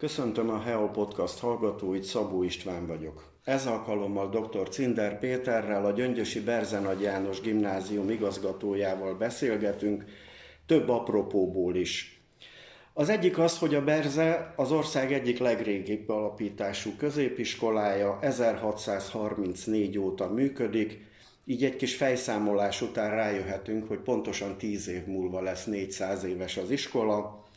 Köszöntöm a HEO Podcast hallgatóit, Szabó István vagyok. Ez alkalommal dr. Cinder Péterrel, a Gyöngyösi Berzenagy János Gimnázium igazgatójával beszélgetünk, több apropóból is. Az egyik az, hogy a Berze az ország egyik legrégibb alapítású középiskolája, 1634 óta működik, így egy kis fejszámolás után rájöhetünk, hogy pontosan 10 év múlva lesz 400 éves az iskola,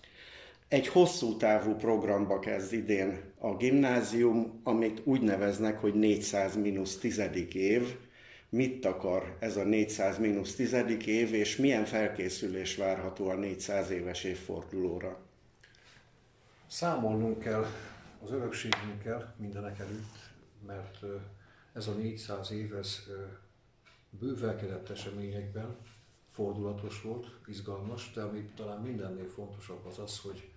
egy hosszú távú programba kezd idén a gimnázium, amit úgy neveznek, hogy 400 mínusz tizedik év. Mit akar ez a 400 mínusz tizedik év, és milyen felkészülés várható a 400 éves évfordulóra? Számolnunk kell az örökségünkkel mindenek előtt, mert ez a 400 év, ez bővelkedett eseményekben fordulatos volt, izgalmas, de ami talán mindennél fontosabb az az, hogy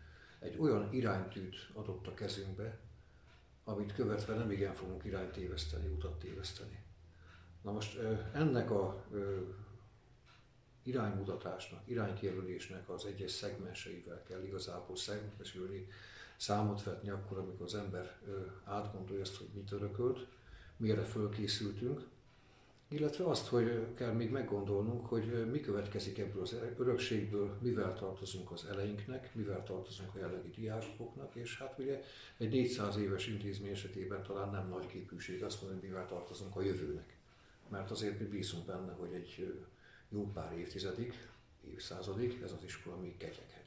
egy olyan iránytűt adott a kezünkbe, amit követve nem igen fogunk irányt téveszteni, utat téveszteni. Na most ennek a iránymutatásnak, iránykijelölésnek az egyes szegmenseivel kell igazából szembesülni, számot vetni akkor, amikor az ember átgondolja azt, hogy mit örökölt, mire fölkészültünk, illetve azt, hogy kell még meggondolnunk, hogy mi következik ebből az örökségből, mivel tartozunk az eleinknek, mivel tartozunk a jelenlegi diákoknak, és hát ugye egy 400 éves intézmény esetében talán nem nagy képűség azt mondani, mivel tartozunk a jövőnek. Mert azért mi bízunk benne, hogy egy jó pár évtizedig, évszázadig ez az iskola még ketyeghet.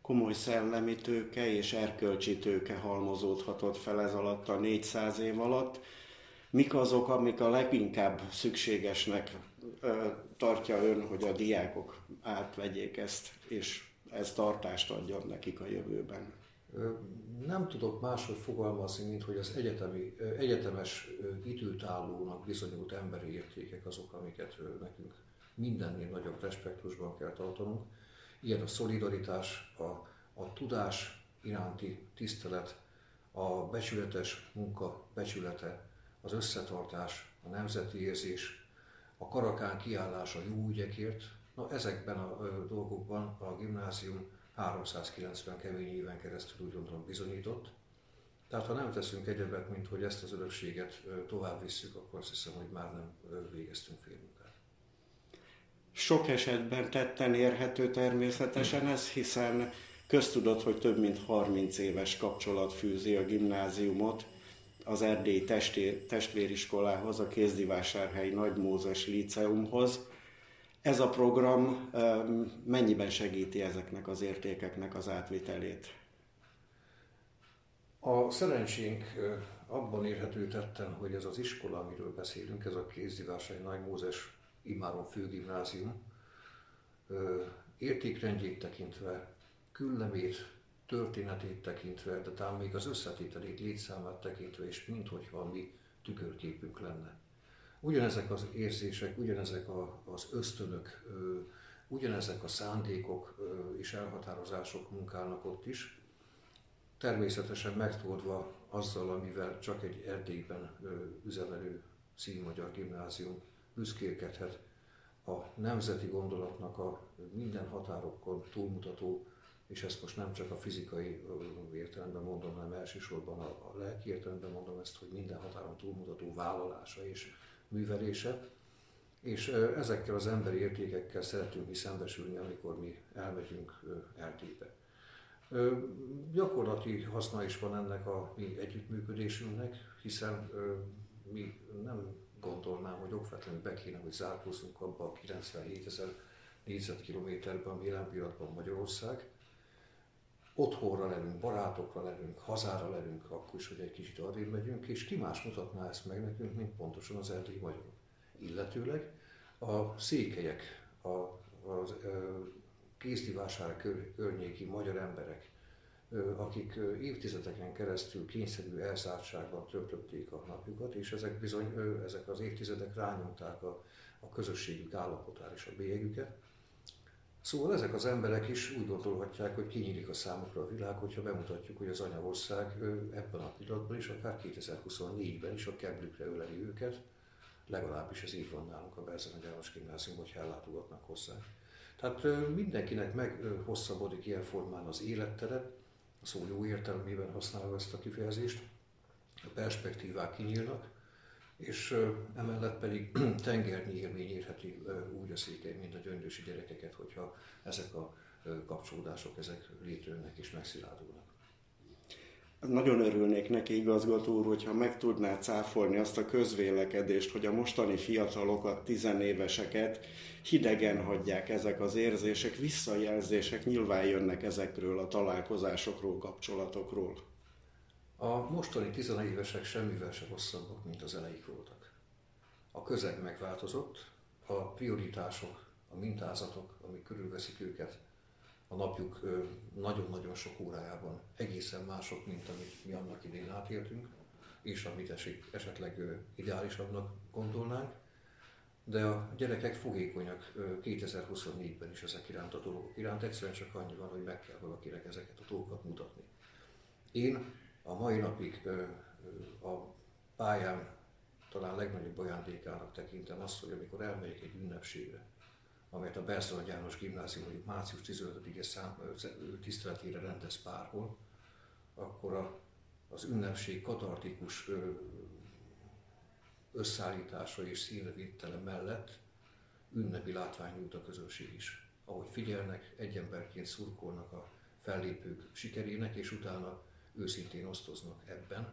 Komoly szellemi tőke és erkölcsi tőke halmozódhatott fel ez alatt a 400 év alatt mik azok, amik a leginkább szükségesnek tartja ön, hogy a diákok átvegyék ezt, és ez tartást adjon nekik a jövőben? Nem tudok máshogy fogalmazni, mint hogy az egyetemi, egyetemes időtállónak bizonyult emberi értékek azok, amiket nekünk mindennél nagyobb respektusban kell tartanunk. Ilyen a szolidaritás, a, a tudás iránti tisztelet, a becsületes munka becsülete, az összetartás, a nemzeti érzés, a karakán kiállás a jó ügyekért, na ezekben a dolgokban a gimnázium 390 kemény éven keresztül úgy gondolom bizonyított. Tehát ha nem teszünk egyebet, mint hogy ezt az örökséget tovább visszük, akkor azt hiszem, hogy már nem végeztünk félmunkát. Sok esetben tetten érhető természetesen ez, hiszen köztudott, hogy több mint 30 éves kapcsolat fűzi a gimnáziumot az erdélyi testér, testvériskolához, a Kézdivásárhelyi Nagy Mózes Líceumhoz. Ez a program mennyiben segíti ezeknek az értékeknek az átvitelét? A szerencsénk abban érhető tetten, hogy ez az iskola, amiről beszélünk, ez a Kézdivásárhelyi Nagy Mózes imáron főgimnázium, értékrendjét tekintve, küllemét, történetét tekintve, de talán még az összetételét, létszámát tekintve is, minthogyha mi tükörképünk lenne. Ugyanezek az érzések, ugyanezek a, az ösztönök, ugyanezek a szándékok és elhatározások munkálnak ott is, természetesen megtoldva azzal, amivel csak egy Erdélyben üzemelő színmagyar gimnázium büszkélkedhet, a nemzeti gondolatnak a minden határokon túlmutató és ezt most nem csak a fizikai értelemben mondom, hanem elsősorban a, a lelki értelemben mondom ezt, hogy minden határon túlmutató vállalása és művelése, és ezekkel az emberi értékekkel szeretünk mi szembesülni, amikor mi elmegyünk Erdélybe. Gyakorlati haszna is van ennek a mi együttműködésünknek, hiszen mi nem gondolnám, hogy okvetlenül be kéne, hogy zárkózzunk abba a 97 ezer négyzetkilométerben, ami jelen pillanatban Magyarország, otthonra lelünk, barátokra lelünk, hazára lelünk, akkor is, hogy egy kicsit arrébb megyünk, és ki más mutatná ezt meg nekünk, mint pontosan az erdélyi magyarok. Illetőleg a székelyek, a, a, a kézdivásár kör, környéki magyar emberek, akik évtizedeken keresztül kényszerű elszártságban töltötték a napjukat, és ezek bizony, ezek az évtizedek rányomták a, a közösségük állapotára és a bélyegüket, Szóval ezek az emberek is úgy gondolhatják, hogy kinyílik a számukra a világ, hogyha bemutatjuk, hogy az anyaország ebben a pillanatban is, akár 2024-ben is a keblükre öleli őket, legalábbis ez így van nálunk a Berzen János Gimnázium, hogy ellátogatnak hozzá. Tehát mindenkinek meghosszabbodik ilyen formán az élettere, a szó jó értelmében használva ezt a kifejezést, a perspektívák kinyílnak, és emellett pedig tengernyi élmény érheti úgy a székely, mint a gyöngyösi gyerekeket, hogyha ezek a kapcsolódások ezek létrejönnek és megszilárdulnak. Nagyon örülnék neki, igazgató úr, hogyha meg tudná cáfolni azt a közvélekedést, hogy a mostani fiatalokat, tizenéveseket hidegen hagyják ezek az érzések, visszajelzések nyilván jönnek ezekről a találkozásokról, kapcsolatokról. A mostani tizenévesek semmivel sem rosszabbak, mint az elejék voltak. A közeg megváltozott, a prioritások, a mintázatok, amik körülveszik őket, a napjuk nagyon-nagyon sok órájában egészen mások, mint amit mi annak idén átéltünk, és amit esik, esetleg ideálisabbnak gondolnánk. De a gyerekek fogékonyak 2024-ben is ezek iránt a dolgok iránt, egyszerűen csak annyi van, hogy meg kell valakinek ezeket a dolgokat mutatni. Én a mai napig a pályám talán legnagyobb ajándékának tekintem azt, hogy amikor elmegyek egy ünnepségre, amelyet a Berszalad János Gimnázium hogy március 15-e tiszteletére rendez párhol, akkor a, az ünnepség katartikus összeállítása és színrevittele mellett ünnepi látvány nyújt a közönség is. Ahogy figyelnek, egy emberként szurkolnak a fellépők sikerének, és utána őszintén osztoznak ebben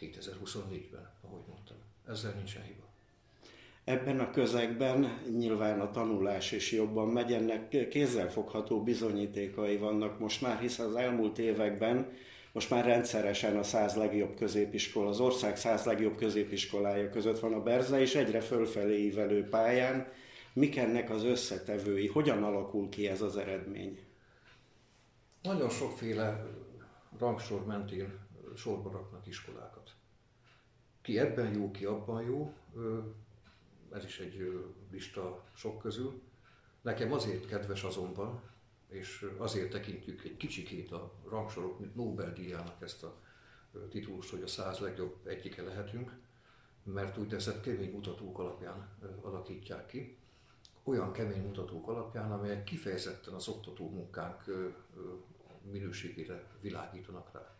2024-ben, ahogy mondtam. Ezzel nincsen hiba. Ebben a közegben nyilván a tanulás is jobban megy, ennek kézzelfogható bizonyítékai vannak most már, hiszen az elmúlt években most már rendszeresen a száz legjobb középiskola, az ország száz legjobb középiskolája között van a Berze, és egyre fölfelé ívelő pályán. Mik ennek az összetevői? Hogyan alakul ki ez az eredmény? Nagyon sokféle rangsor mentén sorba raknak iskolákat. Ki ebben jó, ki abban jó, ez is egy lista sok közül. Nekem azért kedves azonban, és azért tekintjük egy kicsikét a rangsorok, mint Nobel-díjának ezt a titulust, hogy a száz legjobb egyike lehetünk, mert úgy teszett kemény mutatók alapján alakítják ki. Olyan kemény mutatók alapján, amelyek kifejezetten az oktató munkánk minőségére világítanak rá.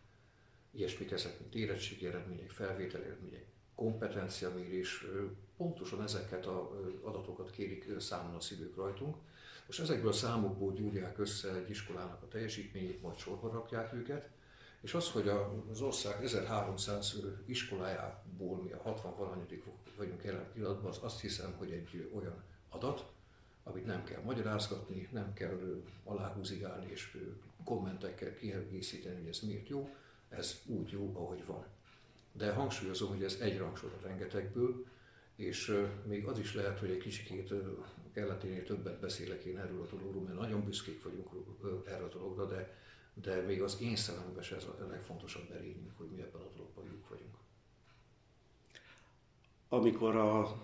Ilyesmik ezek, mint érettségi eredmények, felvételi eredmények, kompetenciamérés, pontosan ezeket az adatokat kérik számon a szívők rajtunk. Most ezekből a számokból gyúrják össze egy iskolának a teljesítményét, majd sorba rakják őket, és az, hogy az ország 1300 iskolájából mi a 60 valanyadik vagyunk jelen pillanatban, az azt hiszem, hogy egy olyan adat, amit nem kell magyarázgatni, nem kell aláhúzigálni és kommentekkel kiegészíteni, hogy ez miért jó, ez úgy jó, ahogy van. De hangsúlyozom, hogy ez egy rangsor a rengetegből, és még az is lehet, hogy egy kicsikét kelleténél többet beszélek én erről a dologról, mert nagyon büszkék vagyunk erre a dologra, de, de még az én szememben ez a legfontosabb erényünk, hogy mi ebben a dologban jók vagyunk. Amikor a,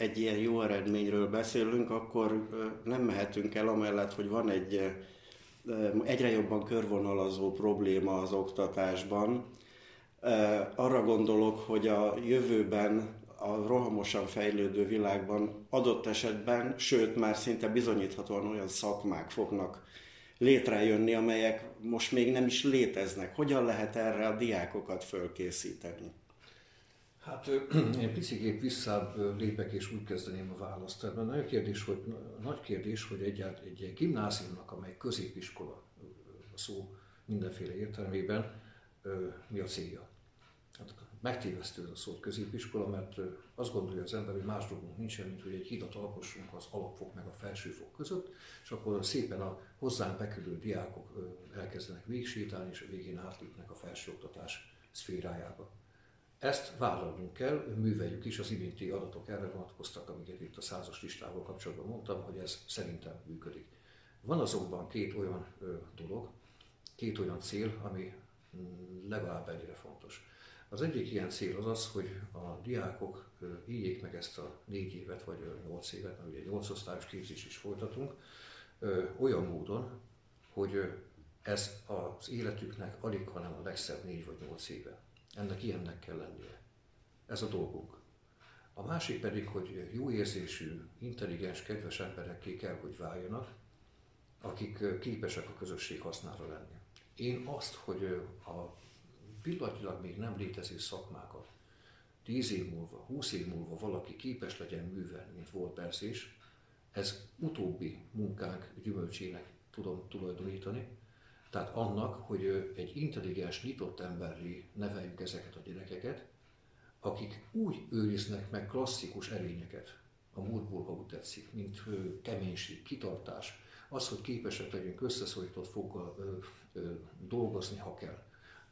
egy ilyen jó eredményről beszélünk, akkor nem mehetünk el amellett, hogy van egy egyre jobban körvonalazó probléma az oktatásban. Arra gondolok, hogy a jövőben a rohamosan fejlődő világban adott esetben, sőt már szinte bizonyíthatóan olyan szakmák fognak létrejönni, amelyek most még nem is léteznek. Hogyan lehet erre a diákokat fölkészíteni? Hát én picit visszább lépek és úgy kezdeném a választ. Tehát nagy kérdés, hogy, nagy kérdés, hogy egyáltalán egy gimnáziumnak, amely középiskola szó mindenféle értelmében, mi a célja. Hát megtévesztő ez a szót középiskola, mert azt gondolja az ember, hogy más dolgunk nincsen, mint hogy egy hidat alkossunk az alapfok meg a felsőfok között, és akkor szépen a hozzánk bekerülő diákok elkezdenek végsétálni, és a végén átlépnek a felsőoktatás szférájába. Ezt vállalnunk kell, műveljük is, az iménti adatok erre vonatkoztak, amiket itt a százas listával kapcsolatban mondtam, hogy ez szerintem működik. Van azonban két olyan ö, dolog, két olyan cél, ami mm, legalább ennyire fontos. Az egyik ilyen cél az az, hogy a diákok éljék meg ezt a négy évet, vagy nyolc évet, mert ugye nyolc osztályos képzés is folytatunk, olyan módon, hogy ez az életüknek alig, hanem a legszebb négy vagy nyolc éve. Ennek ilyennek kell lennie. Ez a dolgunk. A másik pedig, hogy jó érzésű, intelligens, kedves emberekké kell, hogy váljanak, akik képesek a közösség hasznára lenni. én azt, hogy a pillanatilag még nem létező szakmákat 10 év múlva, 20 év múlva valaki képes legyen művelni, mint volt Berzés, ez utóbbi munkánk gyümölcsének tudom tulajdonítani, tehát annak, hogy egy intelligens, nyitott emberré neveljük ezeket a gyerekeket, akik úgy őriznek meg klasszikus erényeket, a múltból, ha úgy tetszik, mint keménység, kitartás, az, hogy képesek legyünk összeszorított foggal ö, dolgozni, ha kell.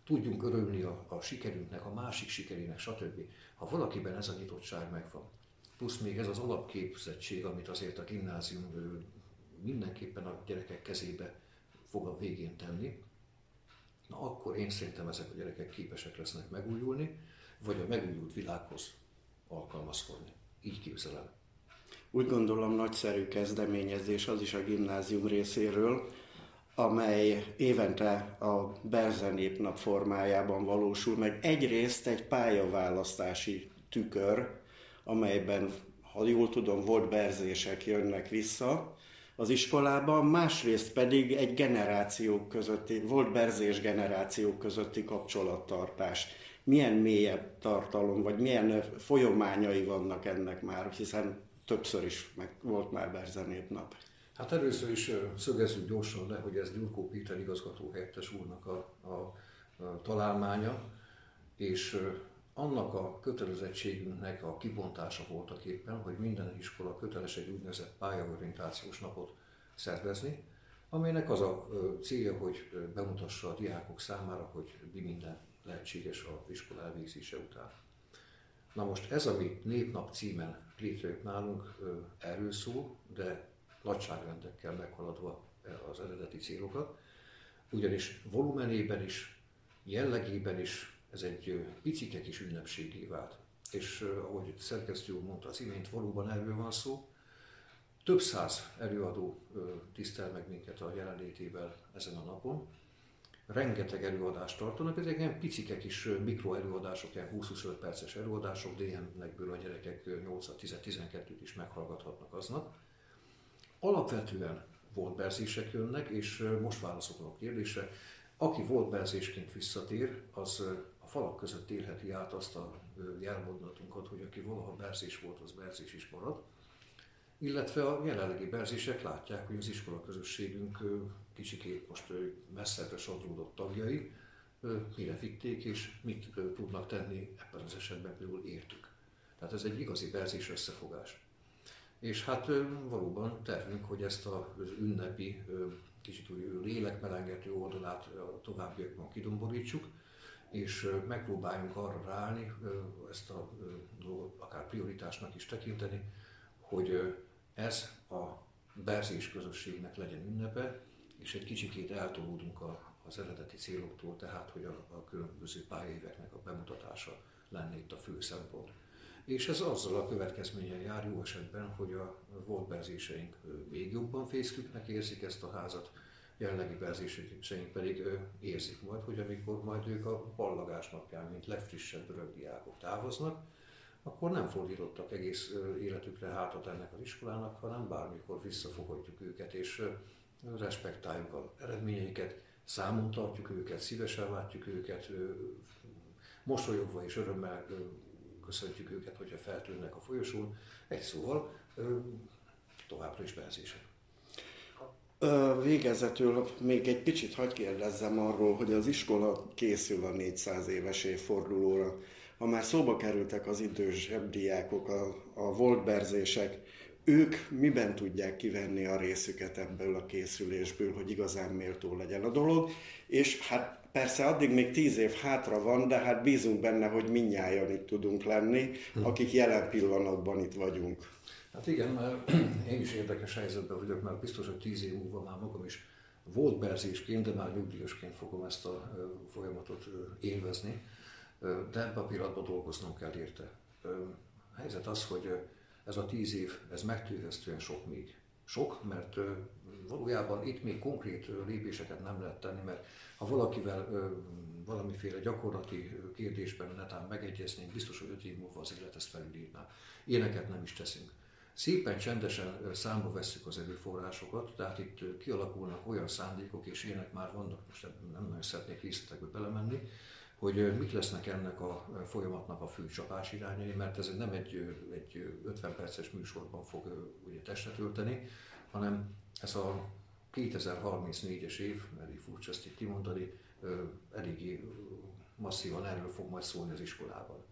Tudjunk örülni a, a sikerünknek, a másik sikerének, stb. Ha valakiben ez a nyitottság megvan, plusz még ez az alapképzettség, amit azért a gimnázium ö, mindenképpen a gyerekek kezébe fog a végén tenni, na akkor én szerintem ezek a gyerekek képesek lesznek megújulni, vagy a megújult világhoz alkalmazkodni. Így képzelem. Úgy gondolom nagyszerű kezdeményezés az is a gimnázium részéről, amely évente a Berze nap formájában valósul meg. Egyrészt egy pályaválasztási tükör, amelyben, ha jól tudom, volt berzések jönnek vissza az iskolába, másrészt pedig egy generációk közötti, volt berzés generációk közötti kapcsolattartás. Milyen mélyebb tartalom, vagy milyen folyamányai vannak ennek már, hiszen többször is meg volt már Berzenép nap. Hát először is szögezzük gyorsan le, hogy ez Gyurkó Péter igazgató helyettes úrnak a, a, a találmánya, és annak a kötelezettségünknek a kibontása voltak éppen, hogy minden iskola köteles egy úgynevezett pályaorientációs napot szervezni, amelynek az a célja, hogy bemutassa a diákok számára, hogy mi minden lehetséges a iskola elvégzése után. Na most ez, ami Népnap címen létrejött nálunk, erről szól, de nagyságrendekkel meghaladva az eredeti célokat, ugyanis volumenében is, jellegében is ez egy picike kis ünnepségé vált. És ahogy szerkesztő úr mondta az imént, valóban erről van szó. Több száz előadó tisztel meg minket a jelenlétével ezen a napon, rengeteg előadást tartanak, ezek ilyen picike kis mikro előadások, ilyen 20-25 perces előadások, DM-nekből a gyerekek 8-10-12-t is meghallgathatnak aznap. Alapvetően volt berzések jönnek, és most válaszolok a kérdésre. Aki volt berzésként visszatér, az falak között élheti át azt a jelmondatunkat, hogy aki valaha berzés volt, az berzés is marad. Illetve a jelenlegi berzések látják, hogy az iskola közösségünk kicsikét most messzebbre sodródott tagjai, mire vitték és mit tudnak tenni ebben az esetben például értük. Tehát ez egy igazi berzés összefogás. És hát valóban tervünk, hogy ezt az ünnepi, kicsit úgy lélekmelengető oldalát a továbbiakban kidomborítsuk, és megpróbáljunk arra ráállni, ezt a dolgot akár prioritásnak is tekinteni, hogy ez a berzés közösségnek legyen ünnepe, és egy kicsikét eltolódunk a, az eredeti céloktól, tehát hogy a, a különböző pályaéveknek a bemutatása lenne itt a fő szempont. És ez azzal a következményen jár jó esetben, hogy a volt berzéseink még jobban fészküknek érzik ezt a házat, jelenlegi berzéseink pedig érzik majd, hogy amikor majd ők a ballagás napján, mint legfrissebb rögdiákok távoznak, akkor nem fordítottak egész életükre hátat ennek az iskolának, hanem bármikor visszafogadjuk őket, és respektáljuk az eredményeiket, számon tartjuk őket, szívesen látjuk őket, mosolyogva és örömmel köszöntjük őket, hogyha feltűnnek a folyosón. Egy szóval továbbra is berzések. Végezetül még egy kicsit hagyj kérdezzem arról, hogy az iskola készül a 400 éves évfordulóra. Ha már szóba kerültek az idősebb diákok, a, a volt berzések, ők miben tudják kivenni a részüket ebből a készülésből, hogy igazán méltó legyen a dolog, és hát persze addig még tíz év hátra van, de hát bízunk benne, hogy minnyáján itt tudunk lenni, hm. akik jelen pillanatban itt vagyunk. Hát igen, mert én is érdekes helyzetben vagyok, mert biztos, hogy tíz év múlva már magam is volt berzésként, de már nyugdíjasként fogom ezt a folyamatot élvezni, de ebben a pillanatban dolgoznom kell érte. A helyzet az, hogy ez a tíz év, ez megtűzesztően sok még. Sok, mert valójában itt még konkrét lépéseket nem lehet tenni, mert ha valakivel valamiféle gyakorlati kérdésben netán megegyeznénk, biztos, hogy öt év múlva az élet ezt felülírná. Ilyeneket nem is teszünk. Szépen csendesen számba vesszük az erőforrásokat, tehát itt kialakulnak olyan szándékok, és ilyenek már vannak, most nem nagyon szeretnék részletekbe belemenni, hogy mik lesznek ennek a folyamatnak a fő csapás irányai, mert ez nem egy, egy 50 perces műsorban fog ugye testet ölteni, hanem ez a 2034-es év, elég furcsa ezt itt kimondani, eléggé masszívan erről fog majd szólni az iskolában.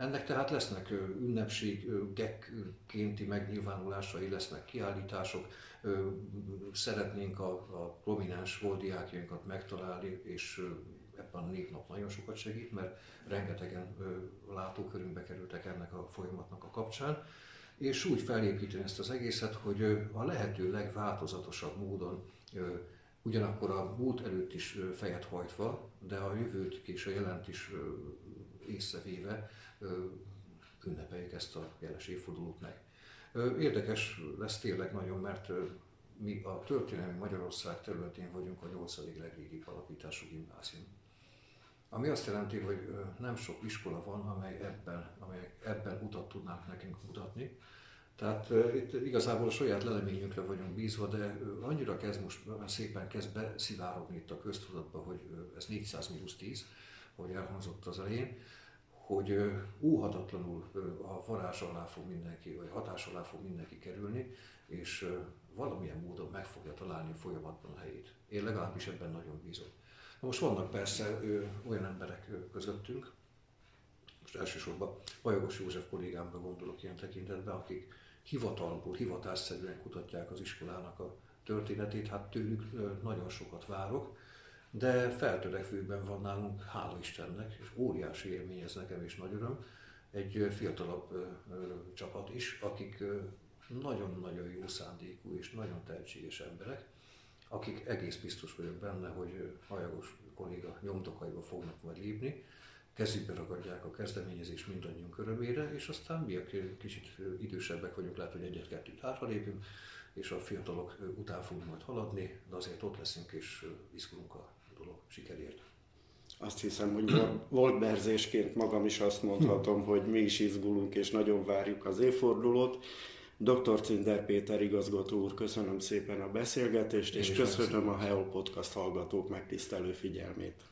Ennek tehát lesznek ünnepségekkénti megnyilvánulásai, lesznek kiállítások, szeretnénk a, a prominens volt megtalálni, és ebben a népnap nagyon sokat segít, mert rengetegen látókörünkbe kerültek ennek a folyamatnak a kapcsán, és úgy felépíteni ezt az egészet, hogy a lehető legváltozatosabb módon ugyanakkor a múlt előtt is fejet hajtva, de a jövőt és a jelent is észrevéve ünnepeljük ezt a jeles évfordulót meg. Érdekes lesz tényleg nagyon, mert mi a történelmi Magyarország területén vagyunk a 8. legrégibb alapítású gimnázium. Ami azt jelenti, hogy nem sok iskola van, amely ebben, amely ebben utat tudnánk nekünk mutatni. Tehát itt igazából a saját leleményünkre vagyunk bízva, de annyira kezd most szépen kezd beszivárogni itt a köztudatba, hogy ez 400 mínusz 10, ahogy elhangzott az elején, hogy óhatatlanul a varázs alá fog mindenki, vagy hatás alá fog mindenki kerülni, és valamilyen módon meg fogja találni folyamatban a helyét. Én legalábbis ebben nagyon bízom. Na most vannak persze olyan emberek közöttünk, most elsősorban Bajogos József kollégámra gondolok ilyen tekintetben, akik hivatalból, hivatásszerűen kutatják az iskolának a történetét, hát tőlük nagyon sokat várok, de feltörekvőben van nálunk, hála Istennek, és óriási élmény ez nekem is nagy öröm, egy fiatalabb csapat is, akik nagyon-nagyon jó szándékú és nagyon tehetséges emberek, akik egész biztos vagyok benne, hogy hajagos kolléga nyomtokaiba fognak majd lépni, kezükbe ragadják a kezdeményezés mindannyiunk örömére, és aztán mi, akik kicsit idősebbek vagyunk, lehet, hogy egyet-kettőt hátralépünk, és a fiatalok után fogunk majd haladni, de azért ott leszünk és izgulunk a dolog sikerért. Azt hiszem, hogy volt berzésként magam is azt mondhatom, hogy mi is izgulunk és nagyon várjuk az évfordulót. Dr. Cinder Péter igazgató úr, köszönöm szépen a beszélgetést, és, és köszönöm a Heol Podcast hallgatók megtisztelő figyelmét.